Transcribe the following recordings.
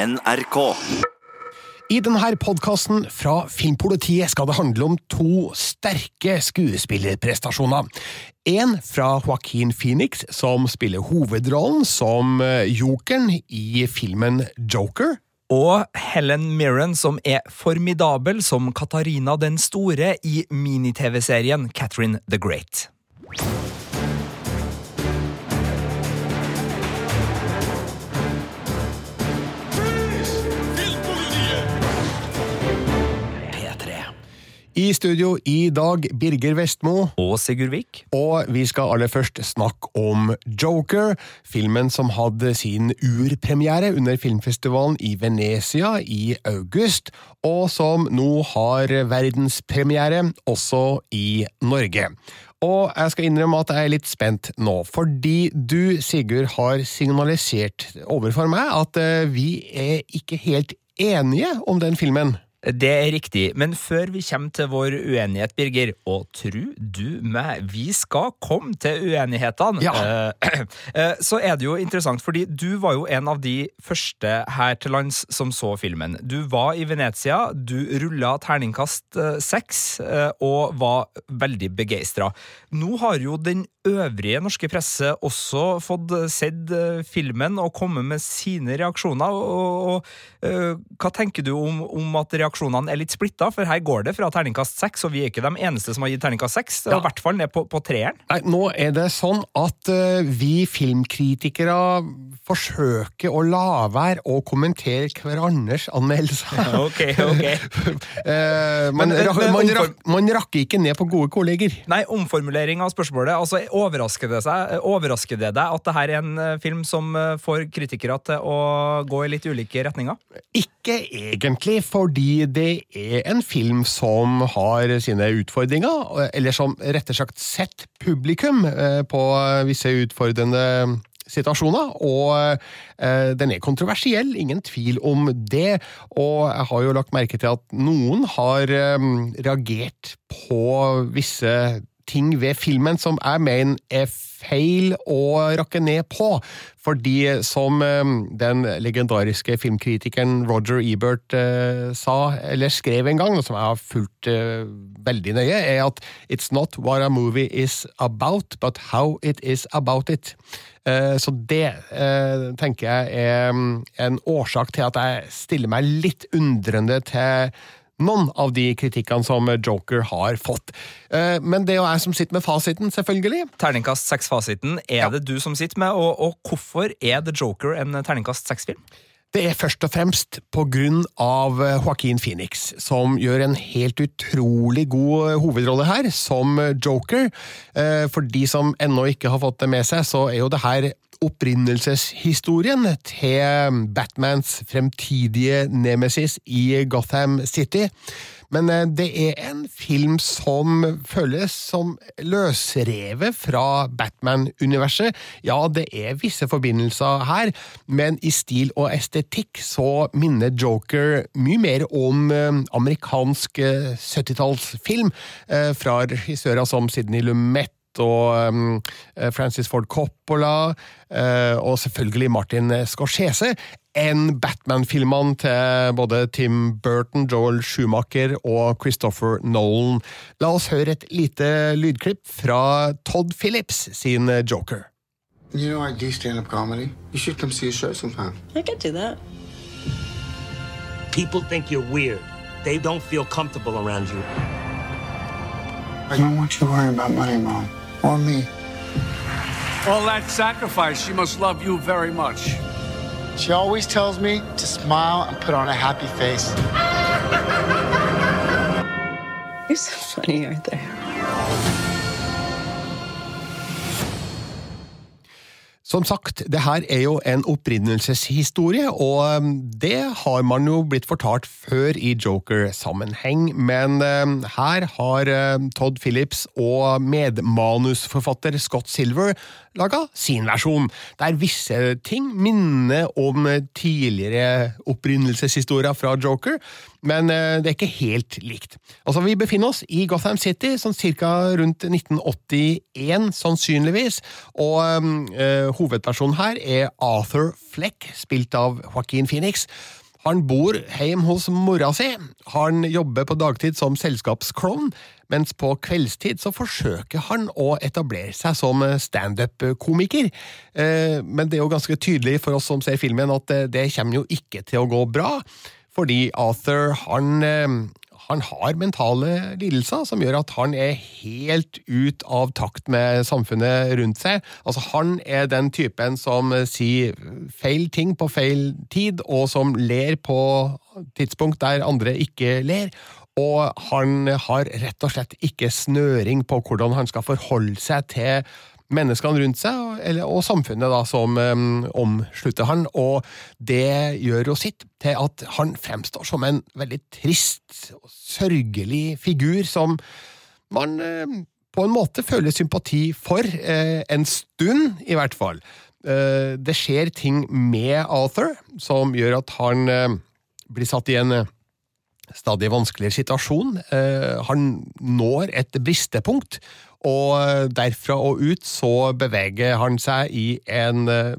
NRK. I denne podkasten fra Filmpolitiet skal det handle om to sterke skuespillerprestasjoner. En fra Joaquin Phoenix, som spiller hovedrollen som eh, jokeren i filmen Joker. Og Helen Mirren, som er formidabel som Katarina den store i mini-TV-serien Catherine the Great. I studio i dag Birger Vestmo, Og Sigurd Vik. og vi skal aller først snakke om Joker, filmen som hadde sin urpremiere under filmfestivalen i Venezia i august, og som nå har verdenspremiere også i Norge. Og jeg skal innrømme at jeg er litt spent nå, fordi du, Sigurd, har signalisert overfor meg at eh, vi er ikke helt enige om den filmen. Det er riktig, men før vi kommer til vår uenighet, Birger, og tru du meg, vi skal komme til uenighetene, Ja. eh, eh, så er det jo interessant, fordi du var jo en av de første her til lands som så filmen. Du var i Venezia, du rulla terningkast eh, seks og var veldig begeistra. Nå har jo den øvrige norske presse også fått sett filmen og kommet med sine reaksjoner. og, og og Hva tenker du om, om at reaksjonene er litt splitta? For her går det fra terningkast seks, og vi er ikke de eneste som har gitt terningkast seks. Ja. I hvert fall ned på, på treeren. Nei, nå er det sånn at uh, vi filmkritikere forsøker å la være å kommentere hverandres anmeldelser. Ok, ok. uh, man, Men- men- men man, rak, man rakker ikke ned på gode kolleger. Nei, omformulering av spørsmålet. Altså, overrasker det, seg, overrasker det deg at dette er en eh, film som eh, får kritikere til å gå i litt ulike retninger? Ikke egentlig, fordi det er en film som har sine utfordringer, eller som rettere sagt setter publikum eh, på visse utfordrende situasjoner, og eh, den er kontroversiell, ingen tvil om det, og jeg har jo lagt merke til at noen har eh, reagert på visse ting ved filmen som jeg mener er feil å rakke ned på. Fordi, som eh, den legendariske filmkritikeren Roger Ebert eh, sa, eller skrev en gang, som jeg har fulgt eh, veldig nøye, er at It's not what a movie is about, but how it is about it. Eh, Så det eh, tenker jeg er mm, en årsak til at jeg stiller meg litt undrende til noen av de kritikkene som Joker har fått. Eh, Men det er jo jeg som sitter med fasiten, selvfølgelig. Terningkast seks-fasiten er Ja. det du som sitter med, og, og hvorfor er The Joker en terningkast seks-film? Det er først og fremst på grunn av eh, Joaquin Phoenix, som gjør en helt utrolig god hovedrolle her, som Joker. Eh, For de som ennå ikke har fått det med seg, så er jo det her opprinnelseshistorien til Batmans fremtidige nemesis i Gotham City. Men eh, det er en film som føles som løsrevet fra Batman-universet. Ja, det er visse forbindelser her, men i stil og estetikk så minner Joker mye mer om eh, amerikansk eh, 70-tallsfilm eh, fra regissører som Sidney Lumet og um, Francis Ford Coppola, uh, og selvfølgelig Martin Scorsese, enn Batman-filmene til både Tim Burton, Joel Schumacher og Christopher Nolan. La oss høre et lite lydklipp fra Todd Phillips sin Joker. You know I do stand-up comedy. You should come see a show sometime. I could do that. People think you're weird. They don't feel comfortable around you. I don't want you worrying about money, Mom. Or me. All that sacrifice, she must love you very much. She always tells me to smile and put on a happy face. You're so funny, Arthur. Som sagt, det her er jo en opprinnelseshistorie, og um, det har man jo blitt fortalt før i Joker-sammenheng, men um, her har um, Todd Phillips og medmanusforfatter Scott Silver laga sin versjon, der visse ting minner om tidligere opprinnelseshistorier fra Joker, men eh, det er ikke helt likt. Altså, Vi befinner oss i Gotham City, sånn cirka rundt 1981, sannsynligvis, og øh, hovedpersonen her er Arthur Fleck, spilt av Joaquin Phoenix. Han bor hjemme hos mora si. Han jobber på dagtid som selskapsklovn, mens på kveldstid så forsøker han å etablere seg som standup-komiker. Eh, Men det er jo ganske tydelig for oss som ser filmen at eh, det kommer jo ikke til å gå bra, fordi Arthur han eh, han har mentale lidelser som gjør at han er helt ut av takt med samfunnet rundt seg. Altså, han er den typen som sier feil ting på feil tid, og som ler på tidspunkt der andre ikke ler. Og han har rett og slett ikke snøring på hvordan han skal forholde seg til menneskene rundt seg, og- eller, og samfunnet da, som um, omslutter han, og det gjør jo sitt til at han fremstår som en veldig trist og sørgelig figur som man uh, på en måte føler sympati for, uh, en stund i hvert fall. Uh, det skjer ting med Arthur som gjør at han blir satt i en eh, stadig vanskeligere situasjon. Han når et bristepunkt, og derfra og ut så beveger han seg i en eh,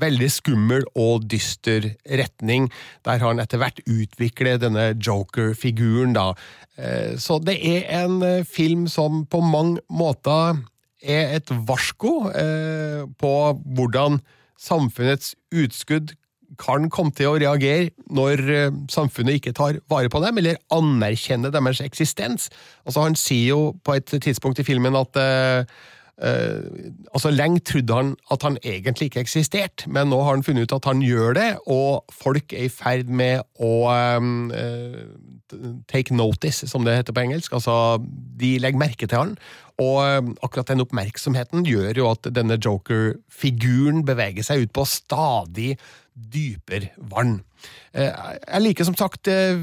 veldig skummel og dyster retning, der han etter hvert utvikler denne Joker-figuren, da. Eh, Så det er en eh, film som på mange måter er et varsko eh, på hvordan samfunnets utskudd kan komme til å reagere når eh, samfunnet ikke tar vare på dem, eller anerkjenner deres eksistens. Altså, han sier jo på et tidspunkt i filmen at eh, uh, altså Lenge trodde han at han egentlig ikke eksisterte, men nå har han funnet ut at han gjør det, og folk er i ferd med å eh, take notice, som det heter på engelsk. Altså, de legger merke til han. Og akkurat den oppmerksomheten gjør jo at denne Joker-figuren beveger seg ut på stadig dypere vann. Eh, Jeg liker som sagt eh,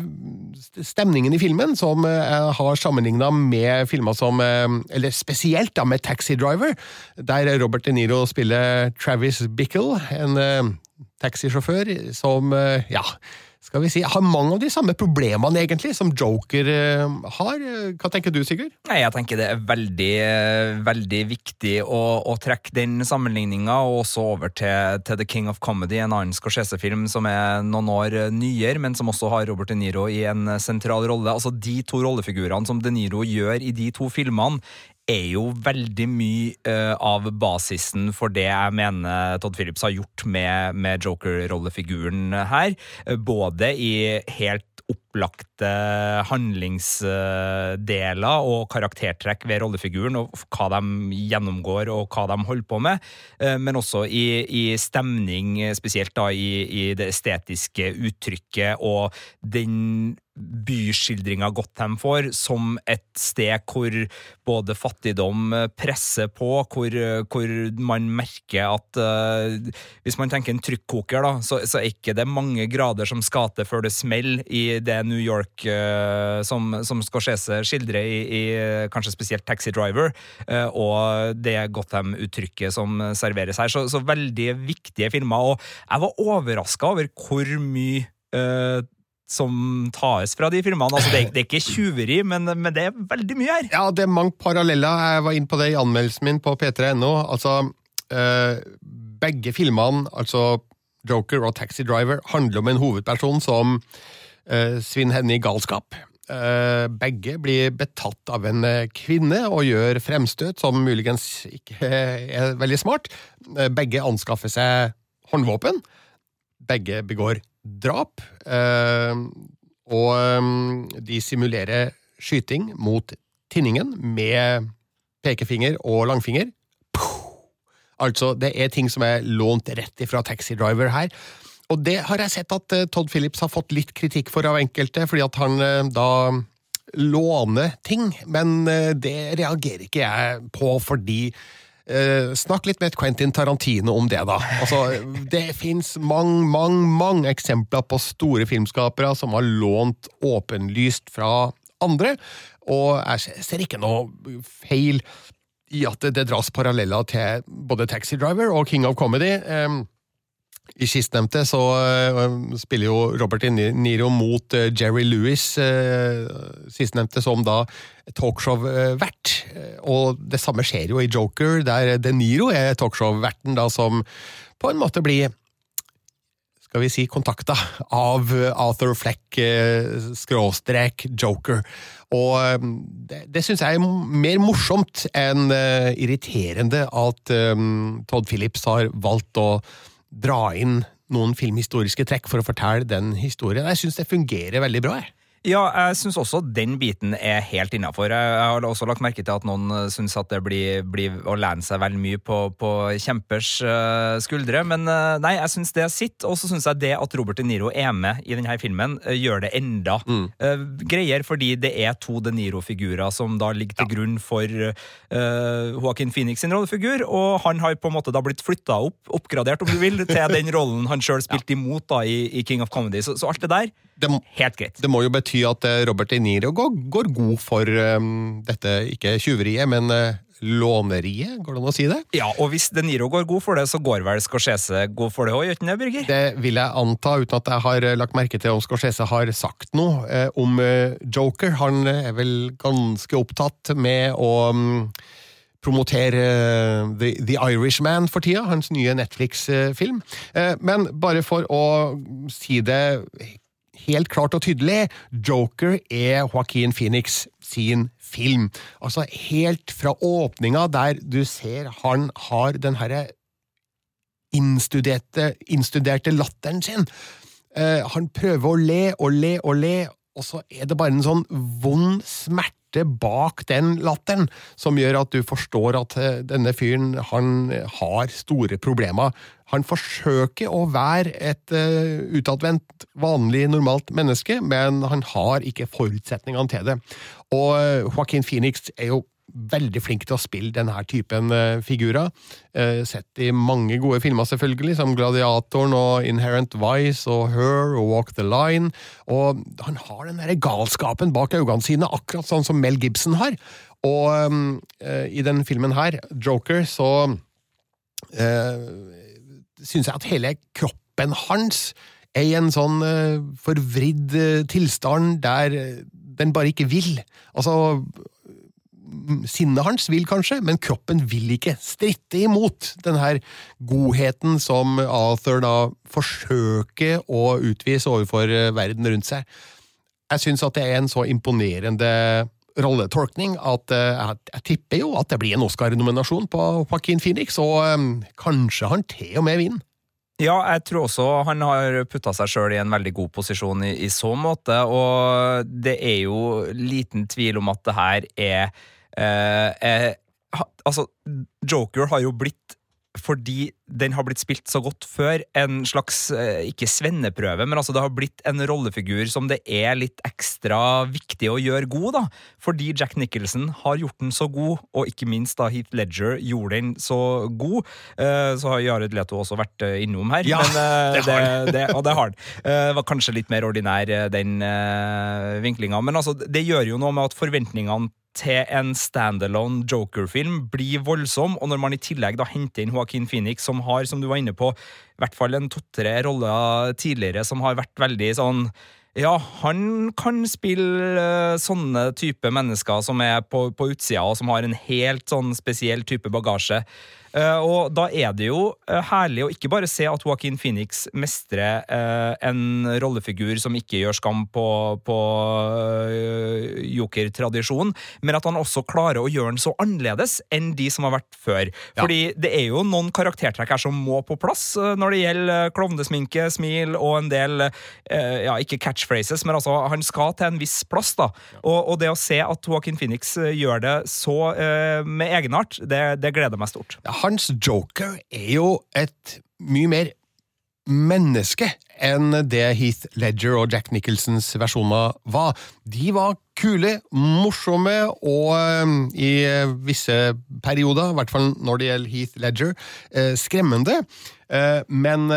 stemningen i filmen, som eh, jeg har sammenligna med filmer som eh, Eller spesielt da med Taxi Driver, der Robert De Niro spiller Travis Bickle, en eh, taxisjåfør som eh, ja, skal vi si, har mange av de samme problemene egentlig som Joker eh, har. Hva tenker du, Sigurd? Nei, jeg tenker det er veldig, eh, veldig viktig å, å trekke den sammenligninga, og også over til, til The King of Comedy, en annen Scorsese-film som er noen år nyere, men som også har Robert De Niro i en sentral rolle. Altså, De to rollefigurene som De Niro gjør i de to filmene, er jo veldig mye uh, av basisen for det jeg mener Todd Phillips har gjort med, med Joker-rollefiguren her. Eh, Både i helt opplagte handlingsdeler og karaktertrekk ved rollefiguren, og hva de gjennomgår og hva de holder på med, eh, men også i, i stemning, spesielt da i, i det estetiske uttrykket og den byskildringa Gotham får, som et sted hvor både fattigdom presser på, hvor, hvor man merker at uh, Hvis man tenker en trykkoker, da, så, så er ikke det mange grader som skal til før det smeller i det New York uh, som, som Scorsese skildrer i, i kanskje spesielt Taxi Driver, uh, og det Gotham-uttrykket som serveres her. Så, så veldig viktige filmer, og jeg var overraska over hvor mye som tas fra de filmene. Altså, det, er, det er ikke tjuveri, men, men det er veldig mye her. Ja, det er mange paralleller. Jeg var inne på det i anmeldelsen min på p3.no. Altså, øh, begge filmene, altså Joker og Taxi Driver, handler om en hovedperson som øh, svinner henne i galskap. Uh, begge blir betatt av en eh, kvinne og gjør fremstøt som muligens ikke er veldig smart. Eh, begge anskaffer seg håndvåpen. Begge begår drap. eh, og eh, de simulerer skyting mot tinningen med pekefinger og langfinger. Altså, det er ting som er lånt rett ifra Taxi Driver her. Og det har jeg sett at eh, Todd Phillips har fått litt kritikk for av enkelte, fordi at han da låner ting, men det reagerer ikke jeg på fordi Eh, snakk litt med Quentin Tarantino om det, da. Altså, det fins mange, mange, mange eksempler på store filmskapere som har lånt åpenlyst fra andre, og jeg ser ikke noe feil i at det, det dras paralleller til både Taxi Driver og King of Comedy. Eh, I sistnevnte så øh, spiller jo Robert Niro mot øh, Jerry Lewis, øh, sistnevnte som da talkshow-vert. Og det samme skjer jo i Joker, der De Niro er talkshow-verten da som på en måte blir skal vi si, kontakta av Arthur Fleck, eh, skråstrek Joker. Og eh, det, det syns jeg er mer morsomt enn eh, irriterende at Todd Phillips har valgt å dra inn noen filmhistoriske trekk for å fortelle den historien. Jeg syns det fungerer veldig bra. jeg. Ja, jeg syns også den biten er helt innafor. Jeg har også lagt merke til at noen eh, syns at det blir, blir å lene seg veldig mye på, på kjempers uh, skuldre, men uh, nei, jeg syns det sitter. Og så syns jeg det at Robert De Niro er med i denne filmen, uh, gjør det enda mm. greier, fordi det er to De Niro-figurer som da ligger til ja. grunn for Joaquin Phoenix sin rollefigur, og han har på en måte da blitt flytta opp, oppgradert om du vil, til den rollen han sjøl spilte ja. imot da i, i, King of Comedy. Så, så alt det der, det, helt greit. Det må jo bety at eh, Robert De Niro går, går god for um, dette, ikke tjuveriet, men uh, låneriet, går det an å si det? Ja, og hvis De Niro går god for det, så går vel Scorsese god for det òg, gjør ikke det, Birger? Det vil jeg anta, uten at jeg har lagt merke til om Scorsese har sagt noe eh, om uh, Joker. Han er vel ganske opptatt med å um, promotere The, The Irishman for tida, hans nye Netflix-film. Men bare for å si det helt klart og tydelig. Joker er Joaquin Phoenix sin film. Altså helt fra åpninga, der du ser han har den herre innstuderte, innstuderte latteren sin. Uh, han prøver å le og le og le, og så er det bare en sånn vond smerte bak den latteren som gjør at du forstår at eh, denne fyren han har store problemer. Han forsøker å være et uh, utadvendt, vanlig, normalt menneske, men han har ikke forutsetningene til det. Og Joaquin Phoenix er jo veldig flink til å spille denne typen uh, figurer. Uh, sett i mange gode filmer, selvfølgelig, som Gladiatoren og Inherent Vice og Her og Walk the Line. Og han har den der galskapen bak øynene sine, akkurat sånn som Mel Gibson har. Og um, i den filmen her, Joker, så uh, syns jeg at hele kroppen hans er i en sånn uh, forvridd uh, tilstand der den bare ikke vil. Altså Sinnet hans vil kanskje, men kroppen vil ikke stritte imot den her godheten som Arthur da forsøker å utvise overfor verden rundt seg. Jeg syns at det er en så imponerende rolletolkning at uh, jeg, tipper jo at det blir en Oscar-nominasjon på Joaquin Phoenix, og um, kanskje han til og med vinner. Ja, jeg tror også han har putta seg sjøl i en veldig god posisjon i, i, så måte, og det er jo liten tvil om at det her er, eh, er Altså, Joker har jo blitt fordi den har blitt spilt så godt før, en slags, eh, ikke svenneprøve, men altså det har blitt en rollefigur som det er litt ekstra viktig å gjøre god, da. Fordi Jack Nicholson har gjort den så god, og ikke minst da Heath Ledger gjorde den så god. Eh, så har Jared Leto også vært eh, innom her, ja, men, det har det, det, og det har han. Det var kanskje litt mer ordinær, den vinklinga, men altså, det gjør jo noe med at forventningene til en standalone Joker-film blir voldsom, og når man i tillegg da henter inn Joaquin Phoenix, som har, som du var inne på, i hvert fall en to-tre roller tidligere som har vært veldig sånn ja, han kan spille uh, sånne type mennesker som er på, på utsida, og som har en helt sånn spesiell type bagasje. Uh, og da er det jo uh, herlig å ikke bare se at Joaquin Phoenix mestrer uh, en rollefigur som ikke gjør skam på, på joker-tradisjon, men at han også klarer å gjøre den så annerledes enn de som har vært før. Ja. Fordi det er jo noen karaktertrekk her som må på plass når det gjelder klovnesminke, smil og en del ja, ikke catchphrases, men altså han skal til en viss plass. da. Og, og, det å se at Joaquin Phoenix gjør det så med egenart, det, det gleder meg stort. Ja, hans Joker er jo et mye mer menneske enn det Heath Ledger og Jack Nicholsons versjoner var. De var kule, morsomme og um, i visse perioder, i hvert fall når det gjelder Heath Ledger, uh, skremmende. Uh, men,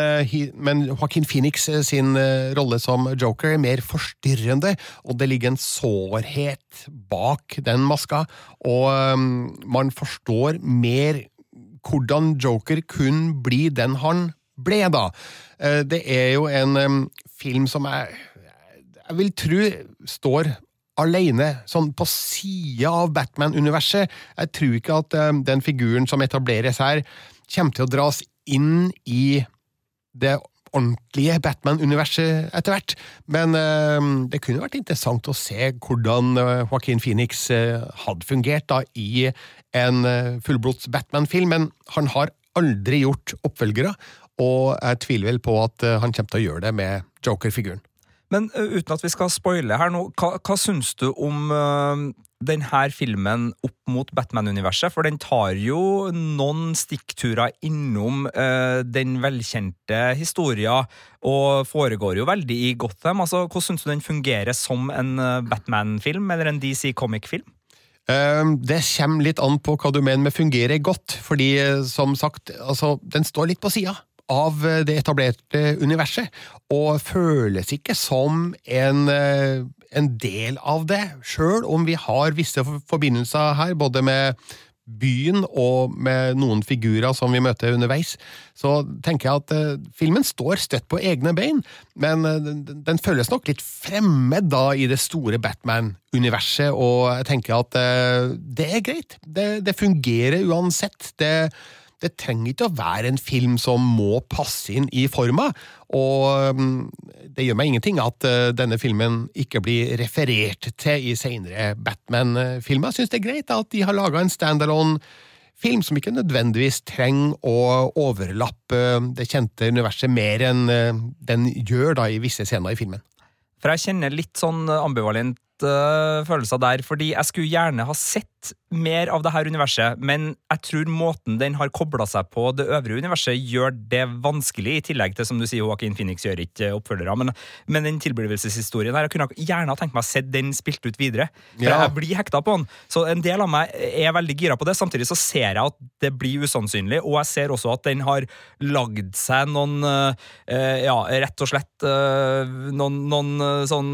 men Joaquin Phoenix sin rolle som joker er mer forstyrrende, og det ligger en sårhet bak den maska, og man forstår mer hvordan Joker kun blir den han ble, da. Eh, Det er jo en film som jeg, jeg vil tro står alene, sånn på sida av Batman-universet. Jeg tror ikke at den figuren som etableres her, kommer til å dras inn i det ordentlige Batman-universet etter hvert. Men eh, det kunne vært interessant å se hvordan eh, Joaquin Phoenix eh, hadde fungert da i en eh, fullblods Batman-film, men han har aldri gjort oppfølgere, og jeg tviler vel på at eh, han kommer til å gjøre det med Joker-figuren. Men uten at vi skal spoile her nå, hva, hva syns du om uh, denne filmen opp mot Batman-universet? For den tar jo noen stikkturer innom uh, den velkjente historia, og foregår jo veldig i Gotham. Altså, Hvordan syns du den fungerer som en Batman-film, eller en DC Comic-film? Eh, Det kommer litt an på hva du mener med fungerer godt, fordi eh, som sagt, altså, den står litt på sida av eh, det etablerte universet, og føles ikke som en, eh, en del av det, sjøl om vi har visse forbindelser her, både med byen og med noen figurer som vi møter underveis, så tenker jeg at eh, filmen står støtt på egne bein, men eh, den, føles nok litt fremmed da i det store Batman-universet, og jeg tenker at eh, det er greit. Det, det fungerer uansett. Det, det trenger ikke å være en film som må passe inn i forma, og mm, det gjør meg ingenting at eh, denne filmen ikke blir referert til i senere Batman-filmer. Jeg syns det er greit at de har laga en standalone film som ikke nødvendigvis trenger å overlappe det kjente universet mer enn eh, den gjør da i visse scener i filmen. For jeg kjenner litt sånn ambivalent øh, følelser der, fordi jeg skulle gjerne ha sett mer av det her universet, men jeg tror måten den har kobla seg på det øvrige universet, gjør det vanskelig, i tillegg til, som du sier, Joaquin Phoenix gjør ikke oppfølgere, men, men den tilblivelseshistorien her, jeg kunne gjerne ha tenkt meg å se den spilt ut videre, for Ja. jeg blir hekta på den. Så en del av meg er veldig gira på det, samtidig så ser jeg at det blir usannsynlig, og jeg ser også at den har lagd seg noen, øh, ja, rett og slett øh, noen, noen sånn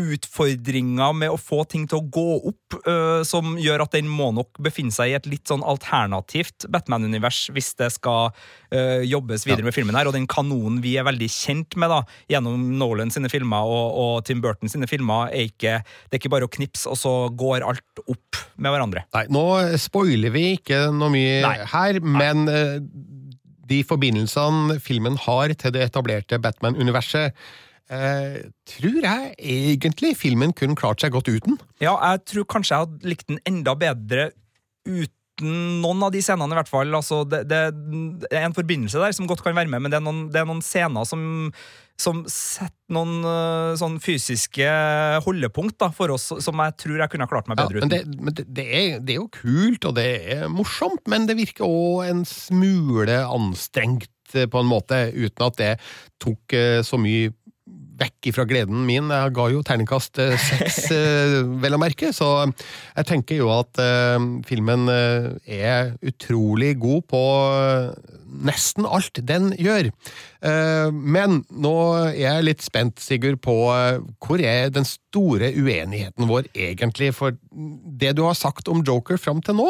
utfordringer med å få ting til å gå opp, uh, som gjør at den må nok befinne seg i et litt sånn alternativt Batman-univers hvis det skal uh, jobbes videre med filmen her, og den kanonen vi er veldig kjent med da, gjennom Nolan sine filmer og, og Tim Burton sine filmer, er ikke, det er ikke bare å knipse, og så går alt opp med hverandre. Nei, nå spoiler vi ikke noe mye Nei. her, men uh, de forbindelsene filmen har til det etablerte Batman-universet, eh, tror jeg egentlig filmen kunne klart seg godt uten. Ja, jeg tror kanskje jeg hadde likt den enda bedre uten noen av de scenene, i hvert fall. Altså, det, det, er en forbindelse der som godt kan være med, men det er noen, det er noen scener som, som setter noen øh, sånn fysiske holdepunkt da, for oss, som jeg tror jeg kunne ha klart meg Ja, bedre men uten. det, men det, det, er, det er jo kult, og det er morsomt, men det virker òg en smule anstrengt eh, på en måte, uten at det tok eh, så mye vekk ifra gleden min. Jeg ga jo terningkast eh, seks, eh, vel å merke, så jeg tenker jo at eh, filmen er utrolig god på nesten alt den gjør. Men nå er jeg litt spent, Sigurd, på hvor er den store uenigheten vår egentlig? For det du har sagt om Joker fram til nå,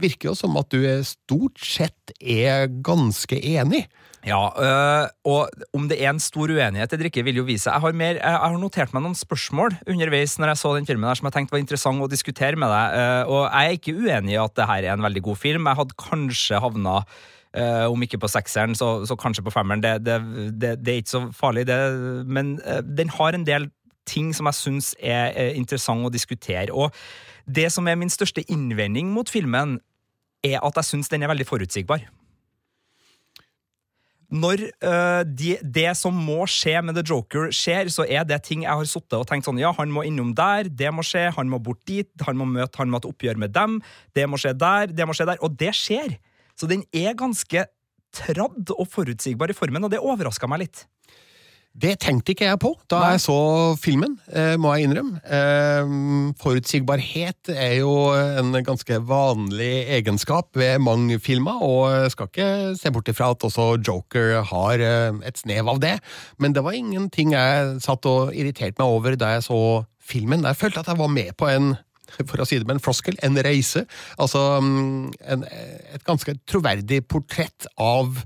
virker jo som at du stort sett er ganske enig. Ja, øh, og om det er en stor uenighet eller ikke, vil jo vise. Jeg har, jeg har notert meg noen spørsmål underveis når jeg så den filmen her som jeg tenkte var interessant å diskutere med deg, øh, og jeg er ikke uenig i at det her er en veldig god film. Jeg hadde kanskje havna øh, om ikke på sekseren, så, så kanskje på femmeren. Det, det, det, det er ikke så farlig, det, men den har en del ting som jeg syns er eh, interessant å diskutere. Og det som er min største innvending mot filmen, er at jeg syns den er veldig forutsigbar når uh, de, det som må skje med The Joker skjer, så er det ting jeg har sittet og tenkt sånn Ja, han må innom der, det må skje, han må bort dit, han må møte, han må ha et oppgjør med dem, det må skje der, det må skje der. Og det skjer. Så den er ganske tradd og forutsigbar i formen, og det overraska meg litt. Det tenkte ikke jeg på da Nei. jeg så filmen, eh, må jeg innrømme. Eh, forutsigbarhet er jo en ganske vanlig egenskap ved mange filmer, og jeg skal ikke se bort ifra at også Joker har eh, et snev av det, men det var ingenting jeg satt og irriterte meg over da jeg så filmen. Jeg følte at jeg var med på en for å si det med en floskel, en reise. Altså mm, en, et ganske troverdig portrett av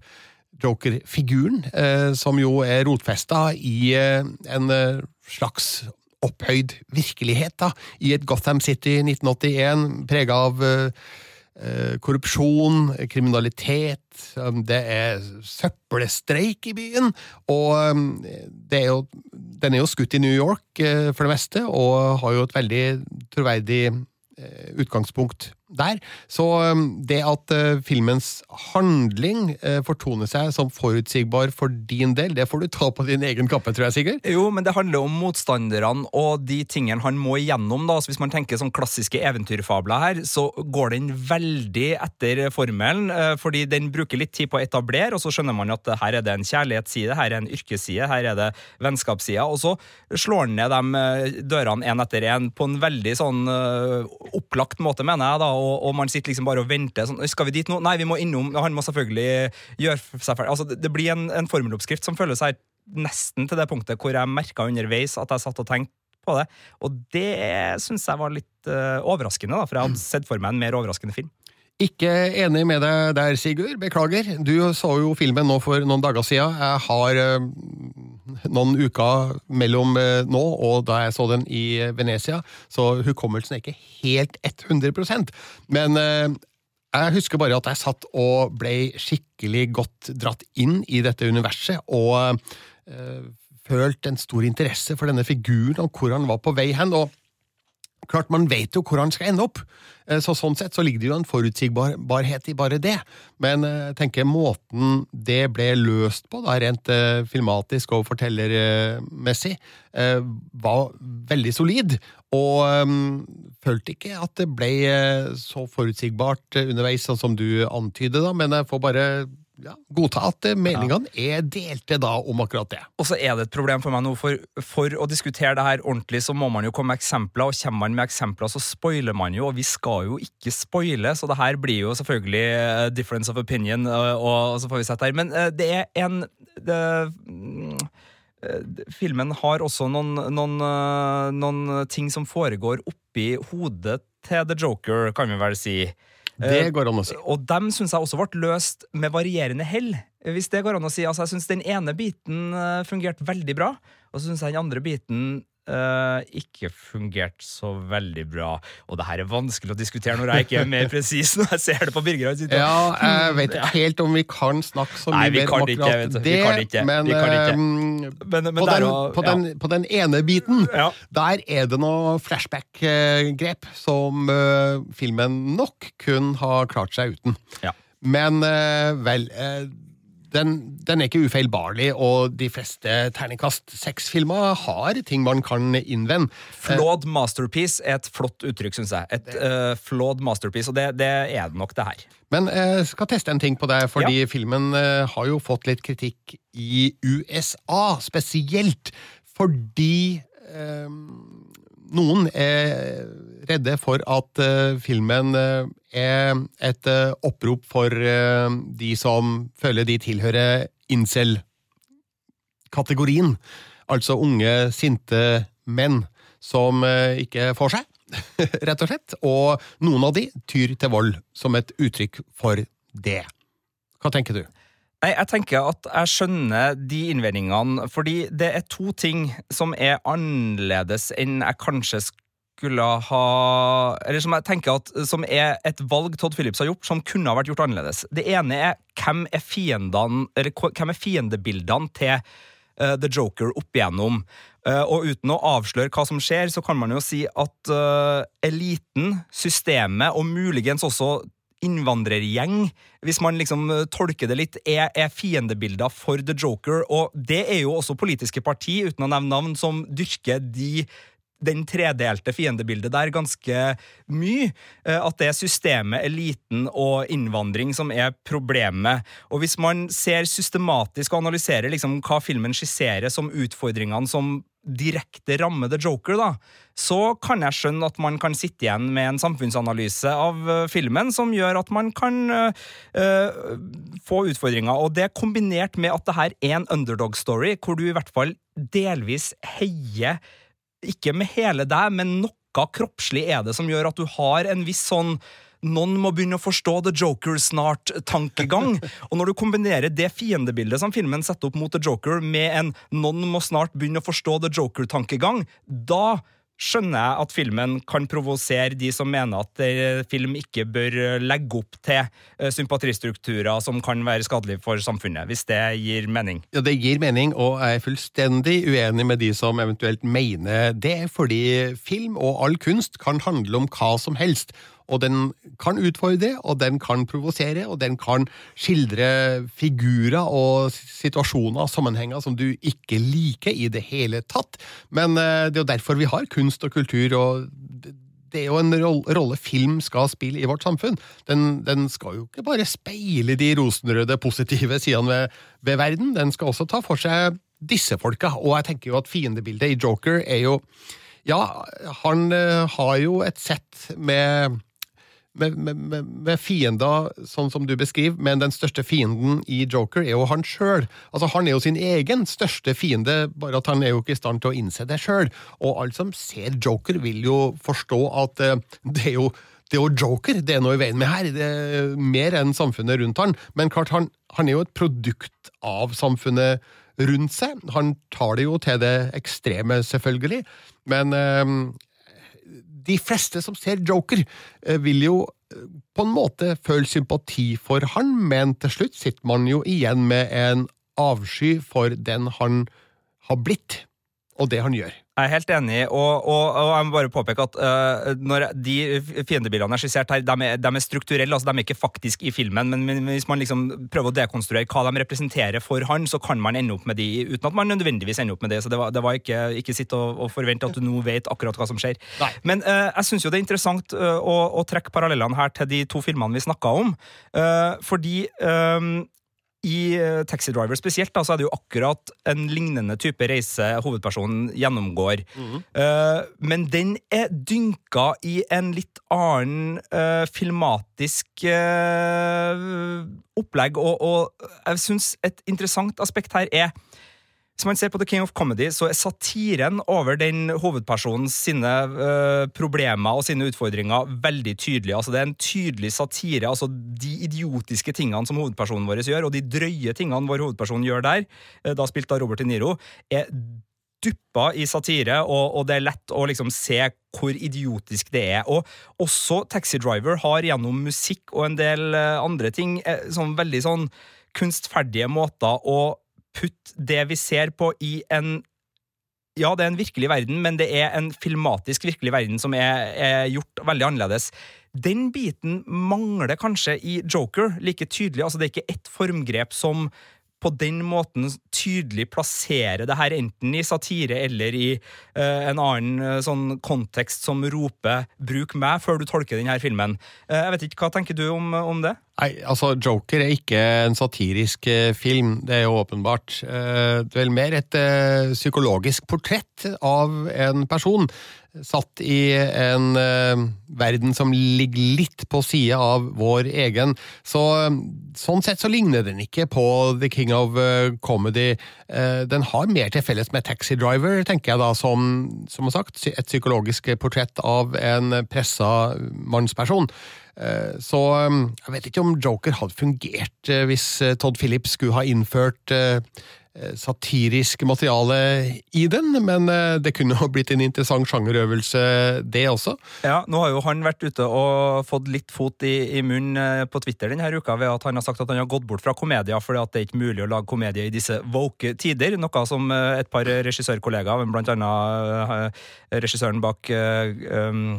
Joker-figuren, eh, som jo er rotfesta i eh, en eh, slags opphøyd virkelighet, da, i et Gotham City 1981, prega av korrupsjon, kriminalitet, det er søppelstreik i byen, og det er jo, den er jo skutt i New York for det meste, og har jo et veldig troverdig utgangspunkt der. Så um, det at eh, filmens handling eh, fortoner seg som forutsigbar for din del, det får du ta på din egen kappe, tror jeg, Sigurd. Jo, men det handler om motstanderne og de tingene han må igjennom. da, så Hvis man tenker sånn klassiske eventyrfabler her, så går den veldig etter formelen, eh, fordi den bruker litt tid på å etablere, og så skjønner man at her er det en kjærlighetsside, her er en yrkesside, her er det vennskapssida, og så slår han ned de dørene én etter én på en veldig sånn opplagt måte, mener jeg, da, og, og man sitter liksom bare og venter. sånn, Skal vi dit nå? Nei, vi må innom. Han må selvfølgelig gjøre seg ferdig. Altså, det- blir en, en formeloppskrift som føles her nesten til det punktet hvor jeg merka underveis at jeg satt og tenkte på det. Og det syns jeg var litt uh, overraskende, da, for jeg hadde sett for meg en mer overraskende film. Ikke enig med deg der, Sigurd. Beklager. Du så jo filmen nå for noen dager siden. Jeg har eh, noen uker mellom eh, nå og da jeg så den i eh, Venezia, så hukommelsen er ikke helt 100% Men eh, jeg husker bare at jeg satt og ble skikkelig godt dratt inn i dette universet, og følt en stor interesse for denne figuren og hvor han var på vei hen. og Klart, Man vet jo hvor han skal ende opp, Eh, så sånn sett så ligger det jo en forutsigbarhet i bare det. Men eh, jeg tenker måten det ble løst på, da, rent eh, filmatisk og fortellermessig, var veldig solid. Og um, følte ikke at det ble så forutsigbart underveis, sånn som du antyder, da, men jeg får bare ja, godta at meningene er delte da om akkurat det. Og så er det et problem for meg nå, for, for å diskutere det her ordentlig, så må man jo komme med eksempler, og kommer man med eksempler, så spoiler man jo, og vi skal jo ikke spoile, så det her blir jo selvfølgelig eh, difference of opinion, eh, og, og så får vi sett her. Men eh, det er en det, Filmen har også noen, noen, noen ting som foregår oppi hodet til The Joker, kan vi vel si. Det går an å si. Og dem syns jeg også ble løst med varierende hell. Hvis det går an å si. Altså, jeg syns den ene biten eh, fungerte veldig bra, og så syns jeg den andre biten eh, ikke fungert så veldig bra. Og det her er vanskelig å diskutere når jeg ikke er mer presis når jeg ser det på Birger. Ja, jeg vet ikke helt om vi kan snakke så mye mer om akkurat. Vi det, kan ikke. men, Vi kan ikke. ehm, Men- men på, den, og- på, ja. på den ene biten, Ja. der er det noe flashback-grep som uh, filmen nok kun har klart seg uten. Ja. Men uh, vel den, den er ikke ufeilbarlig, og de fleste terningkast seks-filmer har ting man kan innvende. Flawed masterpiece er et flott uttrykk, syns jeg. Et uh, flawed masterpiece, og det, det er det nok, det her. Men jeg skal teste en ting på deg, fordi filmen eh, har jo fått litt kritikk i USA, spesielt fordi um, noen er redde for at eh, filmen eh, er et eh, opprop for de som føler de tilhører incel-kategorien. Altså unge, sinte menn som ikke får seg, rett og slett. Og noen av de tyr til vold som et uttrykk for det. Hva tenker du? Nei, jeg tenker at jeg skjønner de innvendingene, fordi det er to ting som er annerledes enn jeg kanskje skulle ha Eller som jeg tenker at som er et valg Todd Phillips har gjort, som kunne ha vært gjort annerledes. Det ene er hvem er fiendene Eller hvem er fiendebildene til uh, The Joker opp igjennom. Uh, og uten å avsløre hva som skjer, så kan man jo si at uh, eliten, systemet og muligens også innvandrergjeng, hvis man liksom tolker det litt, er, er fiendebilder for The Joker. Og det er jo også politiske parti, uten å nevne navn, som dyrker de den tredelte fiendebildet der ganske mye. eh, At det er systemet, eliten og innvandring som er problemet. Og hvis man ser systematisk og analyserer liksom hva filmen skisserer som utfordringene som direkte rammer The Joker, da, så kan jeg skjønne at man kan sitte igjen med en samfunnsanalyse av eh, filmen som gjør at man kan øh, få utfordringer. Og det kombinert med at det her er en underdog-story, hvor du i hvert fall delvis heier ikke med hele deg, men noe kroppslig er det som gjør at du har en viss sånn noen må begynne å forstå The Joker snart-tankegang. Og når du kombinerer det fiendebildet som filmen setter opp mot The Joker, med en noen må snart begynne å forstå The Joker-tankegang, da skjønner jeg at filmen kan provosere de som mener at eh, film ikke bør legge opp til sympatristrukturer sympatistrukturer som kan være skadelige for samfunnet, hvis det gir mening. Ja, Det gir mening, og jeg er fullstendig uenig med de som eventuelt mener det, fordi film og all kunst kan handle om hva som helst. Og den kan utfordre, og den kan provosere, og den kan skildre figurer og situasjoner og sammenhenger som du ikke liker i det hele tatt. Men eh, det er jo derfor vi har kunst og kultur, og det- er jo en rolle film skal spille i vårt samfunn. Den, den skal jo ikke bare speile de rosenrøde, positive sidene ved, ved verden, den skal også ta for seg disse folka. Og jeg tenker jo at fiendebildet i Joker er jo Ja, han eh, har jo et sett med med, med, med, fiender, sånn som du beskriver, men den største fienden i Joker er jo han sjøl. Altså, han er jo sin egen største fiende, bare at han er jo ikke i stand til å innse det sjøl. Og alle som ser Joker, vil jo forstå at uh, det er jo det er jo Joker det er noe i veien med her, det er mer enn samfunnet rundt han. Men klart, han, han er jo et produkt av samfunnet rundt seg. Han tar det jo til det ekstreme, selvfølgelig, men eh, de fleste som ser Joker, eh, vil jo eh, på en måte føle sympati for han, men til slutt sitter man jo igjen med en avsky for den han har blitt, og det han gjør. Jeg er helt enig, og, og, og jeg må bare påpeke at uh, når de fiendebildene er skissert her, de er, de er strukturelle, altså de er ikke faktisk i filmen, men, men hvis man liksom prøver å dekonstruere hva de representerer for han, så kan man ende opp med de, uten at man nødvendigvis ender opp med det. Så det var, det var ikke, ikke sitt og, og forvente at du nå vet akkurat hva som skjer. Nei. Men uh, jeg syns jo det er interessant uh, å, å trekke parallellene her til de to filmene vi snakka om, fordi øh, i eh, Taxi Driver spesielt da, så er det jo akkurat en lignende type reise hovedpersonen gjennomgår. Eh, men den er dynka i en litt annen uh, filmatisk uh, opplegg, og, og jeg syns et interessant aspekt her er hvis man ser på The King of Comedy, så er satiren over den hovedpersonens sine uh, problemer og sine utfordringer veldig tydelig. Altså, det er en tydelig satire. altså De idiotiske tingene som hovedpersonen vår gjør, og de drøye tingene vår hovedperson gjør der, uh, da spilt av Robert De Niro, er duppa i satire, og, og det er lett å liksom se hvor idiotisk det er. Og også Taxi Driver har gjennom musikk og en del uh, andre ting sånn veldig sånn kunstferdige måter å putte det vi ser på, i en ja, det er en virkelig verden, men det er en filmatisk virkelig verden som er, er gjort veldig annerledes. Den biten mangler kanskje i Joker like tydelig. altså Det er ikke ett formgrep som på den måten tydelig plasserer det her enten i satire eller i uh, en annen uh, sånn kontekst som roper 'bruk meg' før du tolker denne filmen. Uh, jeg vet ikke, Hva tenker du om, om det? Nei, altså, Joker er ikke en satirisk eh, film, det er jo åpenbart. Eh, Det er vel mer et eh, psykologisk portrett av en person satt i en verden som ligger litt på sida av vår egen. Så sånn sett så ligner den ikke på The King of Comedy. Den har mer til felles med Taxi Driver, tenker jeg da, som, som sagt, et psykologisk portrett av en pressa mannsperson. Eh, Så eh, jeg vet ikke om Joker hadde fungert eh, hvis eh, Todd Phillips skulle ha innført satirisk materiale i den, men det kunne ha blitt en interessant sjangerøvelse, det også. Ja, Nå har jo han vært ute og fått litt fot i, i munnen på Twitter denne uka ved at han har sagt at han har gått bort fra komedia fordi at det er ikke mulig å lage komedie i disse woke tider. Noe som et par regissørkollegaer, blant annet regissøren bak um,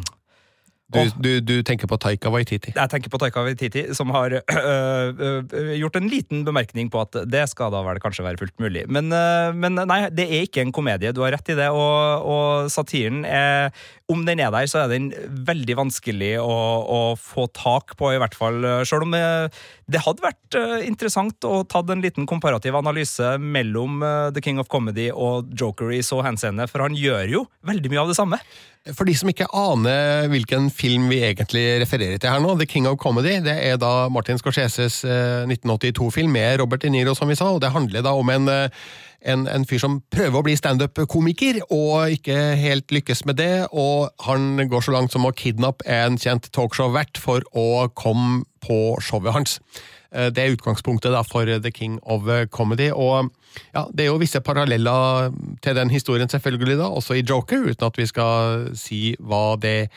Du, du, du tenker på Taika Waititi. Jeg tenker på Taika Waititi, som har øh, øh, gjort en liten bemerkning på at det skal da vel kanskje være fullt mulig. Men, øh, men nei, det er ikke en komedie. Du har rett i det. Og, og satiren er Om den er der, så er den veldig vanskelig å, å få tak på, i hvert fall. Sjøl om det, hadde vært øh, interessant å ta en liten komparativ analyse mellom øh, The King of Comedy og Joker i så henseende, for han gjør jo veldig mye av det samme. For de som ikke aner hvilken film vi egentlig refererer til her nå, The King of Comedy, det er da Martin Scorseses eh, 1982-film med Robert De Niro, som vi sa, og det handler da om en, eh, en, en fyr som prøver å bli standup-komiker, og ikke helt lykkes med det, og han går så langt som å kidnappe en kjent talkshow-vert for å komme på showet hans. Eh, Det er utgangspunktet da for The King of Comedy, og ja, det er jo visse paralleller til den historien selvfølgelig da, også i Joker, uten at vi skal si hva det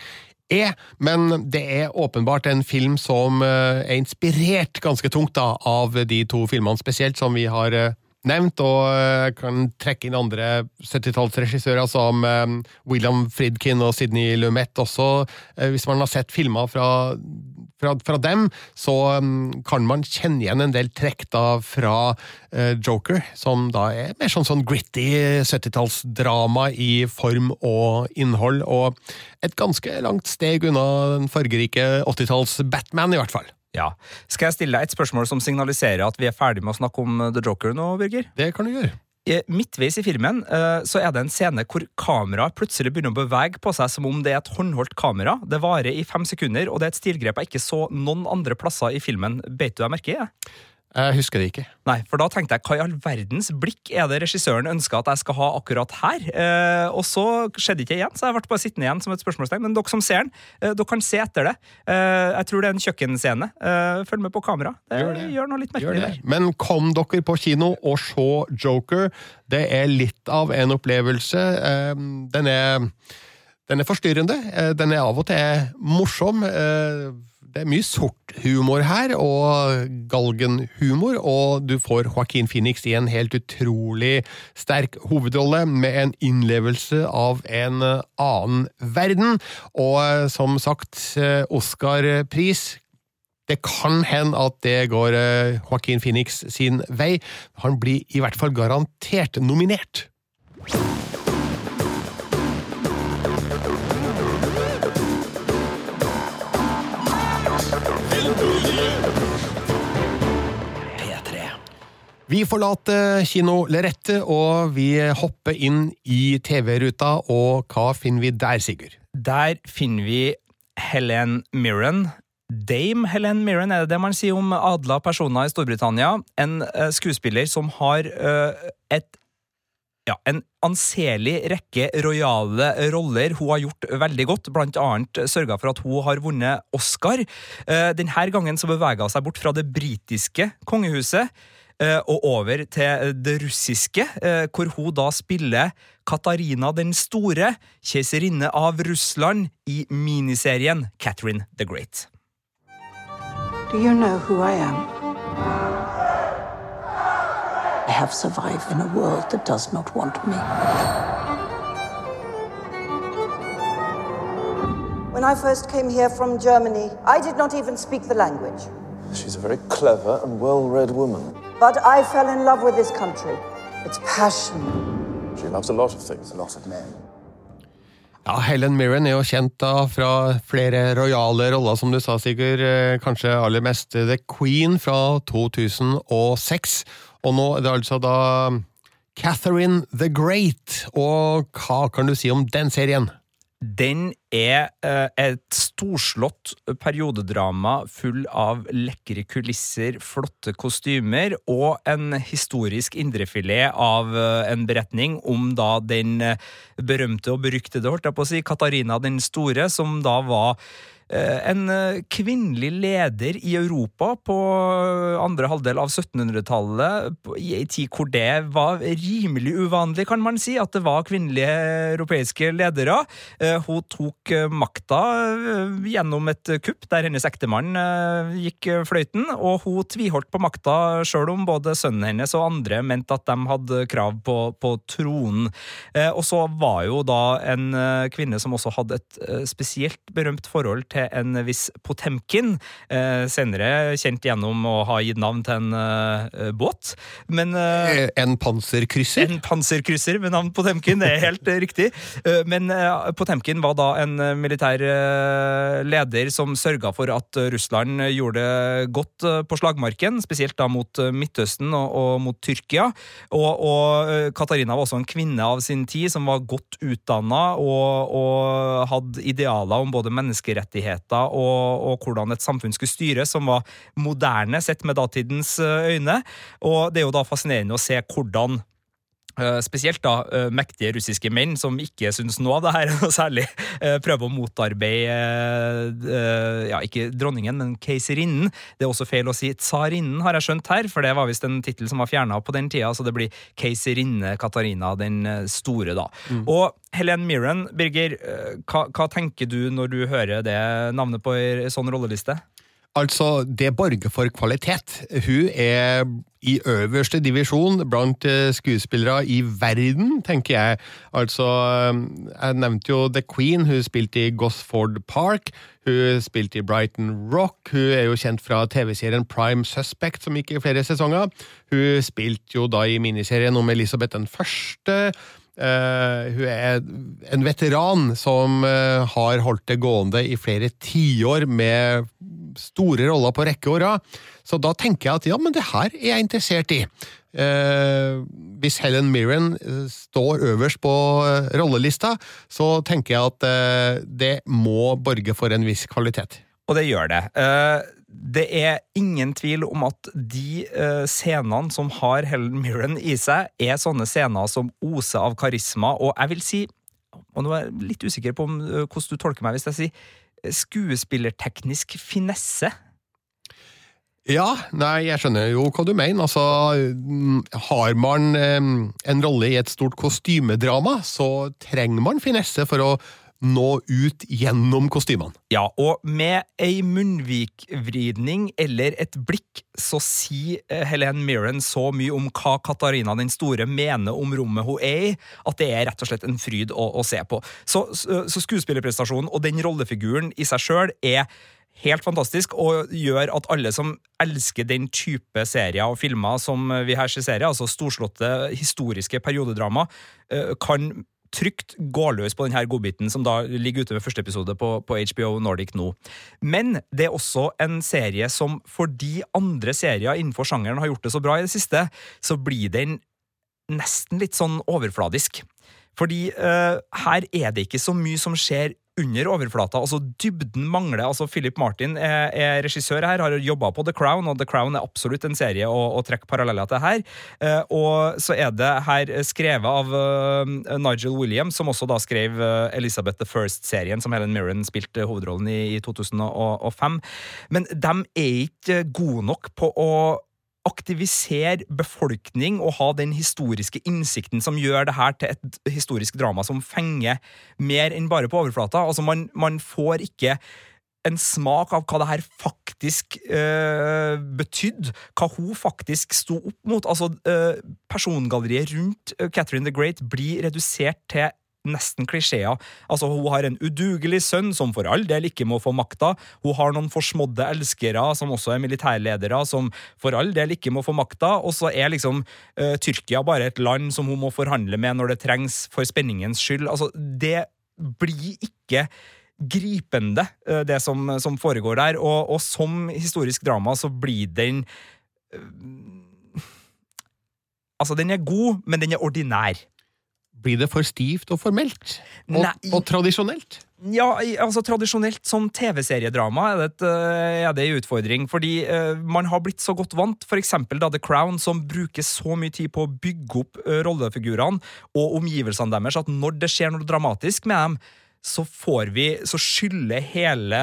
er, men det er åpenbart en film som eh, er inspirert ganske tungt da, av de to filmene spesielt, som vi har eh, nevnt, og jeg kan trekke inn andre 70-tallsregissører som eh, William Friedkin og Sidney Lumet også. Eh, Hvis man har sett filmer fra, fra, fra dem, så mm, kan man kjenne igjen en del trekk da fra eh, Joker, som da er mer sånn, sånn gritty 70-tallsdrama i form og innhold, og et ganske langt steg unna den fargerike 80-talls-Batman, i hvert fall. Ja. Skal jeg stille deg et spørsmål som signaliserer at vi er ferdig med å snakke om The Joker nå, Birger? Det kan du gjøre. Eh, Midtveis i filmen eh, så er det en scene hvor kameraet plutselig begynner å bevege på seg som om det er et håndholdt kamera. Det varer i fem sekunder, og det er et stilgrep jeg ikke så noen andre plasser i filmen. Beit du deg merke i? det? Jeg husker det ikke. Nei, for da tenkte jeg hva i all verdens blikk er det regissøren ønsker at jeg skal ha akkurat her? Eh, og så skjedde ikke igjen, så jeg ble bare sittende igjen som et spørsmålstegn. Men dere som ser den, eh, dere kan se etter det. Eh, jeg tror det er en kjøkkenscene. Eh, følg med på kamera. Det Gjør gjør, noe litt Gjør merkelig det. der. Men kom dere på kino og se Joker. Det er litt av en opplevelse. Eh, Den er, den er forstyrrende. Eh, Den er av og til morsom. Det er mye sort humor her, og galgenhumor, og du får Joaquin Phoenix i en helt utrolig sterk hovedrolle, med en innlevelse av en eh, annen verden. Og eh, som sagt, eh, Oscar-pris det kan hende at det går Joaquin Phoenix sin vei. Han blir i hvert fall garantert nominert. Vi forlater kino Lerette, og vi hopper inn i TV-ruta, og hva finner vi der, Sigurd? Der finner vi Helen Mirren. Dame Helen Mirren, er det det man sier om adla personer i Storbritannia? En eh, skuespiller som har eh, et ja, en anselig rekke rojale roller hun har gjort veldig godt, blant annet sørga for at hun har vunnet Oscar. Eh, Denne gangen så beveger hun seg bort fra det britiske kongehuset eh, og over til det russiske, eh, hvor hun da spiller Katarina den store, keiserinne av Russland, i miniserien Catherine the Great. Do you know who I am? I have survived in a world that does not want me. When I first came here from Germany, I did not even speak the language. She's a very clever and well read woman. But I fell in love with this country. Its passion. She loves a lot of things, a lot of men. Ja, Helen Mirren er jo kjent da fra flere rojale roller, som du sa, Sigurd. Eh, Kanskje aller mest The Queen fra 2006. Og nå er det altså da Catherine the Great. Og hva kan du si om den serien? Den er eh, et storslått periodedrama full av lekre kulisser, flotte kostymer og en historisk indrefilet av eh, en beretning om da den eh, berømte og beryktede, holdt jeg på å si, Katarina den store, som da var en eh, kvinnelig leder i Europa på andre halvdel av 1700-tallet, i en tid hvor det var rimelig uvanlig, kan man si, at det var kvinnelige europeiske ledere. Eh, Hun tok eh, makta eh, gjennom et kupp der hennes ektemann eh, gikk eh, fløyten, og hun tviholdt på makta sjøl om både sønnen hennes og andre mente at de hadde krav på, på tronen. Eh, Og så var jo da en eh, kvinne som også hadde et eh, spesielt berømt forhold til en viss Potemkin, eh, senere kjent gjennom å ha gitt navn til en eh, båt. Men eh, En panserkrysser? en panserkrysser med navn Potemkin, det er helt riktig. Men Potemkin var da en militær leder som sørga for at Russland gjorde det godt på slagmarken, spesielt da mot Midtøsten og, og mot Tyrkia. Og, og Katarina var også en kvinne av sin tid som var godt utdanna og, og hadde idealer om både menneskerettigheter og, og hvordan et samfunn skulle styres, som var moderne sett med datidens eh, øyne. Og det er jo da fascinerende å se hvordan spesielt da eh, mektige russiske menn som ikke syns noe av det her, og særlig eh, prøver å motarbeide eh, ja, ikke dronningen, men keiserinnen. Det er også feil å si tsarinnen, har jeg skjønt her, for det var visst en tittel som var fjerna på den tida, så det blir keiserinne Katarina den eh, store, da. Og Helen Mirren, Birger, eh, hva, hva tenker du når du hører det navnet på ei sånn rolleliste? Altså, det borger for kvalitet. Hun er i øverste divisjon blant eh, skuespillere i verden, tenker jeg. Altså, eh, jeg nevnte jo The Queen, hun spilte i Gosford Park. Hun spilte i Brighton Rock. Hun er jo kjent fra TV-serien Prime Suspect, som gikk i flere sesonger. Hun spilte jo da i miniserien om Elisabeth den første. Eh, hun er en veteran som uh, har holdt det gående i flere tiår med store roller på rekke og rad. Så da tenker jeg at ja, men det her er jeg interessert i. Uh, hvis Helen Mirren står øverst på rollelista, så tenker jeg at det må borge for en viss kvalitet. Og det gjør det. Eh, det er ingen tvil om at de uh, scenene som har Helen Mirren i seg, er sånne scener som oser av karisma, og jeg vil si og nå er jeg litt usikker på om, uh, hvordan du tolker meg hvis jeg sier eh, skuespillerteknisk finesse. Ja, nei, jeg skjønner jo hva du mener. Altså, mm, har man um, en rolle i et stort kostymedrama, så trenger man finesse for å nå ut gjennom kostymene. Ja, og med ei munnvikvridning eller et blikk, så sier eh, Helen Mirren så mye om hva Katarina den store mener om rommet hun er i, at det er rett og slett en fryd å, å se på. Så, så, så skuespillerprestasjonen og den rollefiguren i seg sjøl er helt fantastisk, og gjør at alle som elsker den type serier og filmer som vi her skisserer, altså storslåtte historiske periodedrama, eh, kan trygt gå løs på denne godbiten som da ligger ute med første episode på, på HBO Nordic nå. Men det er også en serie som fordi andre serier innenfor sjangeren har gjort det så bra i det siste, så blir den nesten litt sånn overfladisk. Fordi uh, her er det ikke så mye som skjer under overflata. altså Dybden mangler. altså Philip Martin er, er regissør her, har jobba på The Crown, og The Crown er absolutt en serie å, å trekke paralleller til her. Eh, og så er det her skrevet av uh, Nigel Williams, som også da skrev uh, Elizabeth the First-serien, som Helen Mirren spilte hovedrollen i, i 2005. Men de er ikke gode nok på å aktivisere befolkning og ha den historiske innsikten som gjør det her til et historisk drama som fenger mer enn bare på overflata. Altså, man, man får ikke en smak av hva det her faktisk øh, betydde, hva hun faktisk sto opp mot. Altså, øh, Persongalleriet rundt øh, Catherine the Great blir redusert til nesten klisjeer. Altså, Hun har en udugelig sønn som for all del ikke må få makta. Hun har noen forsmådde elskere som også er militærledere, som for all del ikke må få makta. Og så er liksom uh, Tyrkia bare et land som hun må forhandle med når det trengs for spenningens skyld. Altså, Det blir ikke gripende, uh, det som, som, foregår der. Og, og, som historisk drama så blir den uh, Altså, den er god, men den er ordinær. Blir det for stivt og formelt? Og, og tradisjonelt? Ja, altså Tradisjonelt som TV-seriedrama er, det en det utfordring. Fordi uh, man har blitt så godt vant, f.eks. da The Crown, som bruker så mye tid på å bygge opp uh, rollefigurene og omgivelsene deres, at når det skjer noe dramatisk med dem, så får vi, så skyller hele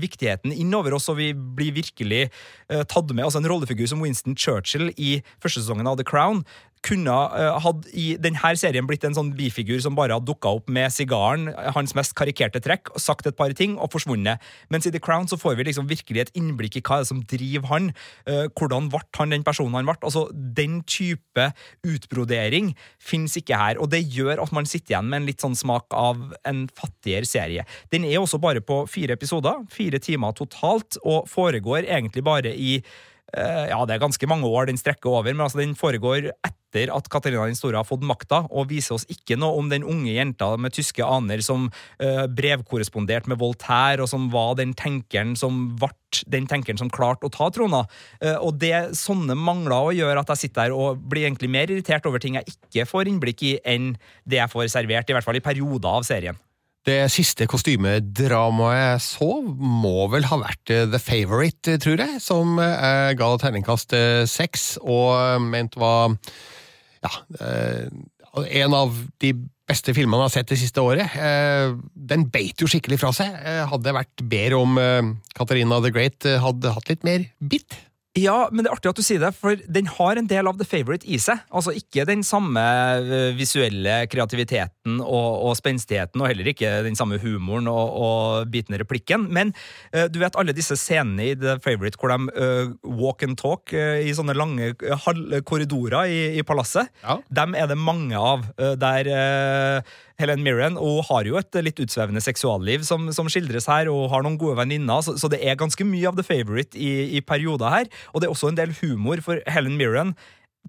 viktigheten innover oss, og vi blir virkelig uh, tatt med. Altså En rollefigur som Winston Churchill i første sesongen av The Crown kunne uh, hadde i denne serien blitt en sånn bifigur som bare hadde dukka opp med sigaren, hans mest karikerte trekk, og sagt et par ting og forsvunnet. Mens i The Crown så får vi liksom virkelig et innblikk i hva er som driver han. Uh, hvordan ble han den personen han ble? Altså, Den type utbrodering fins ikke her, og det gjør at man sitter igjen med en litt sånn smak av en fattigere serie. Den er også bare på fire episoder, fire timer totalt, og foregår egentlig bare i ja, det er ganske mange år den strekker over, men altså den foregår etter at Katarina den store har fått makta, og viser oss ikke noe om den unge jenta med tyske aner som uh, brevkorresponderte med Voltaire, og som var den tenkeren som ble den tenkeren som klarte å ta trona. Uh, og det sånne mangler å gjøre at jeg sitter her og blir egentlig mer irritert over ting jeg ikke får innblikk i, enn det jeg får servert, i hvert fall i perioder av serien. Det siste kostymedramaet jeg så, må vel ha vært The Favourite, tror jeg, som ga terningkast seks, og ment var ja, eh, en av de beste filmene jeg har sett det siste året. Eh, den beit jo skikkelig fra seg. Eh, hadde det vært bedre om eh, Katarina the Great eh, hadde hatt litt mer bitt. Ja, men det er artig at du sier det, for den har en del av The Favourite i seg. Altså ikke den samme eh, visuelle kreativiteten og, og spenstigheten, og heller ikke den samme humoren og, og bitende replikken. Men uh, du vet alle disse scenene i The Favourite hvor de uh, walk and talk uh, i sånne lange korridorer i, i palasset. Ja. Dem er det mange av, der Helen Mirren og har jo et litt utsvevende seksualliv som, som skildres her, og har noen gode venninner, så, så det er ganske mye av The Favourite i, i perioder her. Og det er også en del humor, for Helen Mirren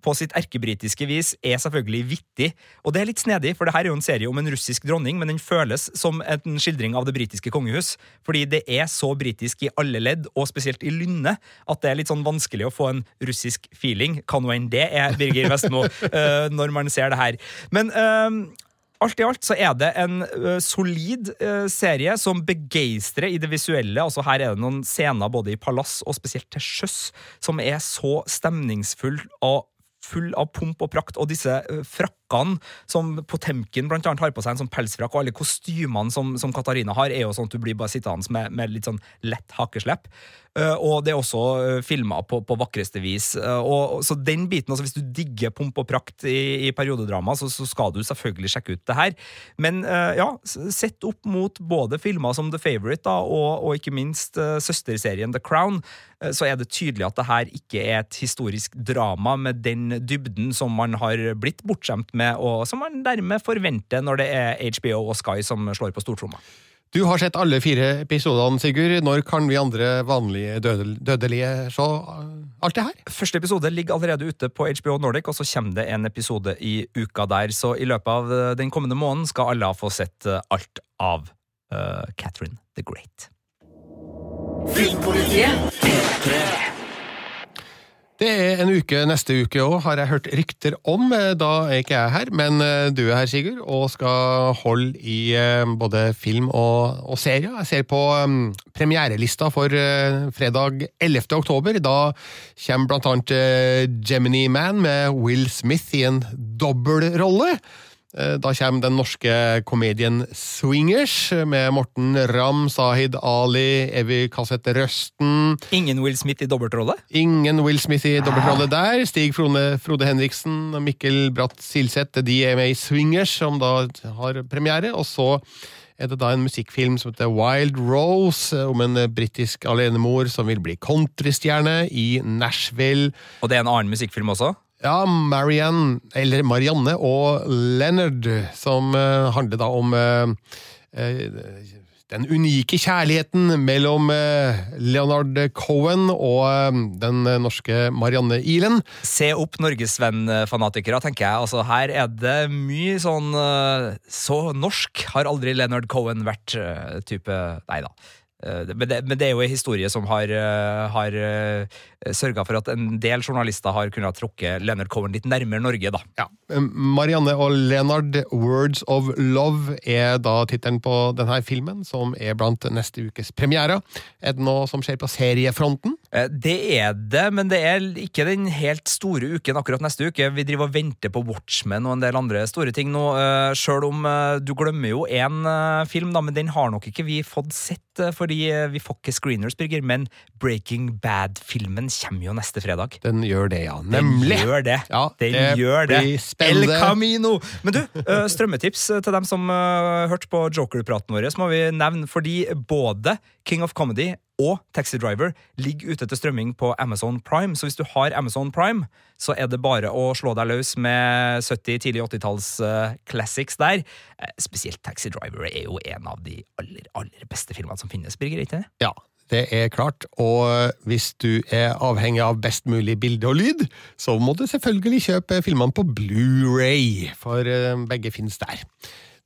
på sitt erkebritiske vis er selvfølgelig vittig. Og det er litt snedig, for det her er jo en serie om en russisk dronning, men den føles som en skildring av det britiske kongehus. Fordi det er så britisk i alle ledd, og spesielt i Lynne, at det er litt sånn vanskelig å få en russisk feeling. Kan nå enn det er Birger Vestmo, eh, når man ser det her. Men eh, Alt i alt så er det en uh, solid uh, serie som begeistrer i det visuelle. Altså Her er det noen scener både i palass og spesielt til sjøs som er så stemningsfull og full av pomp og prakt, og disse frakkene som Potemkin blant annet har på seg, en sånn pelsfrakk, og alle kostymene som, som Katarina har, er jo sånn at du blir bare sittende med, med litt sånn lett hakeslepp. Uh, og det er også uh, filma på, på vakreste vis. Og, så den biten, altså hvis du digger pomp og prakt i, i periodedrama, så, så skal du selvfølgelig sjekke ut det her. Men ja, sett opp mot både filmer som The Favourite da, og, og ikke minst søsterserien The Crown, så er det tydelig at det her ikke er et historisk drama med den dybden som man har blitt bortskjemt med, og som man dermed forventer når det er HBO og Sky som slår på stortromma. Du har sett alle fire episodene, Sigurd. Når kan vi andre vanlige dødelige se alt det her? Første episode ligger allerede ute på HBO Nordic, og så kommer det en episode i uka der. Så i løpet av eh, den kommende måneden skal alle ha få sett eh, alt av uh, Catherine the Great. Det er en uke neste uke òg, har jeg hørt rykter om. Eh, Da er ikke jeg her, men eh, du er her, Sigurd, og skal holde i eh, både film og, og serier. Jeg ser på um, premierelista for fredag 11. oktober. Da kommer blant annet Gemini Man med Will Smith i en dobbeltrolle. Eh, Da kommer den norske komedien Swingers med Morten Ramm, Sahid Ali, Evy Cassette Røsten. Ingen Will Smith i dobbeltrolle? Ingen Will Smith i dobbeltrolle der. Stig Frode, Frode Henriksen og Mikkel Bratt Silseth de er med i Swingers, som da har premiere. Og så er det da en musikkfilm som heter Wild Rose, om en britisk alenemor som vil bli countrystjerne i Nashville. Og det er en annen musikkfilm også? Ja, Marianne, eller Marianne og Leonard, som uh, handler da om uh, uh, den unike kjærligheten mellom Leonard Cohen og den norske Marianne Ilen. Se opp Norgesvenn-fanatikere, tenker jeg. Altså, her er det mye sånn Så norsk har aldri Leonard Cohen vært, type Nei da. Eh, Men det, men det er jo en historie som har, eh, har sørga for at en del journalister har kunnet trukke Leonard Cohen litt nærmere Norge, da. Ja. eh, Marianne og Leonard, Words of Love, er da tittelen på denne filmen, som er blant neste ukes premierer. Er det noe som skjer på seriefronten? Eh, Det er det, men det er ikke den helt store uken akkurat neste uke. Vi driver og venter på Watchmen og en del andre store ting nå, eh, sjøl om eh, du glemmer jo én film, da, men den har nok ikke vi fått sett, fordi vi får ikke screeners, Birger. Men Breaking Bad-filmen kommer jo neste fredag. Den gjør det, ja. Den gjør det. Ja, Den det gjør det. El Camino! Men du, strømmetips til dem som hørte på Joker-praten vår, så må vi nevne, fordi både King of Comedy og Taxi Driver ligger ute til strømming på Amazon Prime. Så hvis du har Amazon Prime, så er det bare å slå deg løs med 70-, tidlig 80-talls eh, classics der. Eh, spesielt Taxi Driver er jo en av de aller, aller beste filmene som finnes, Birger. ikke det? Ja, det er klart. Og hvis du er avhengig av best mulig bilde og lyd, så må du selvfølgelig kjøpe filmene på Blu-ray, for eh, begge finnes der.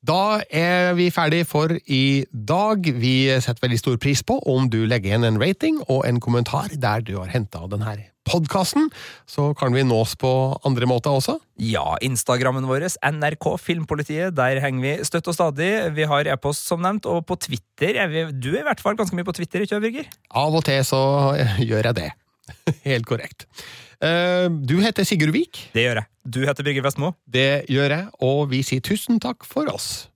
Da er vi ferdig for i dag. Vi setter veldig stor pris på om du legger igjen en rating og en kommentar der du har henta denne podkasten. Så kan vi nås på andre måter også. Ja, Instagrammen vår, NRK Filmpolitiet, der henger vi støtt og stadig. Vi har e-post, som nevnt, og på Twitter er vi Du er i hvert fall ganske mye på Twitter, ikke Birger? Av og til så gjør jeg det. Helt korrekt. Eh, Du heter Sigurd Vik. Det gjør jeg. Du heter Birger Vestmo. Det gjør jeg, og vi sier tusen takk for oss.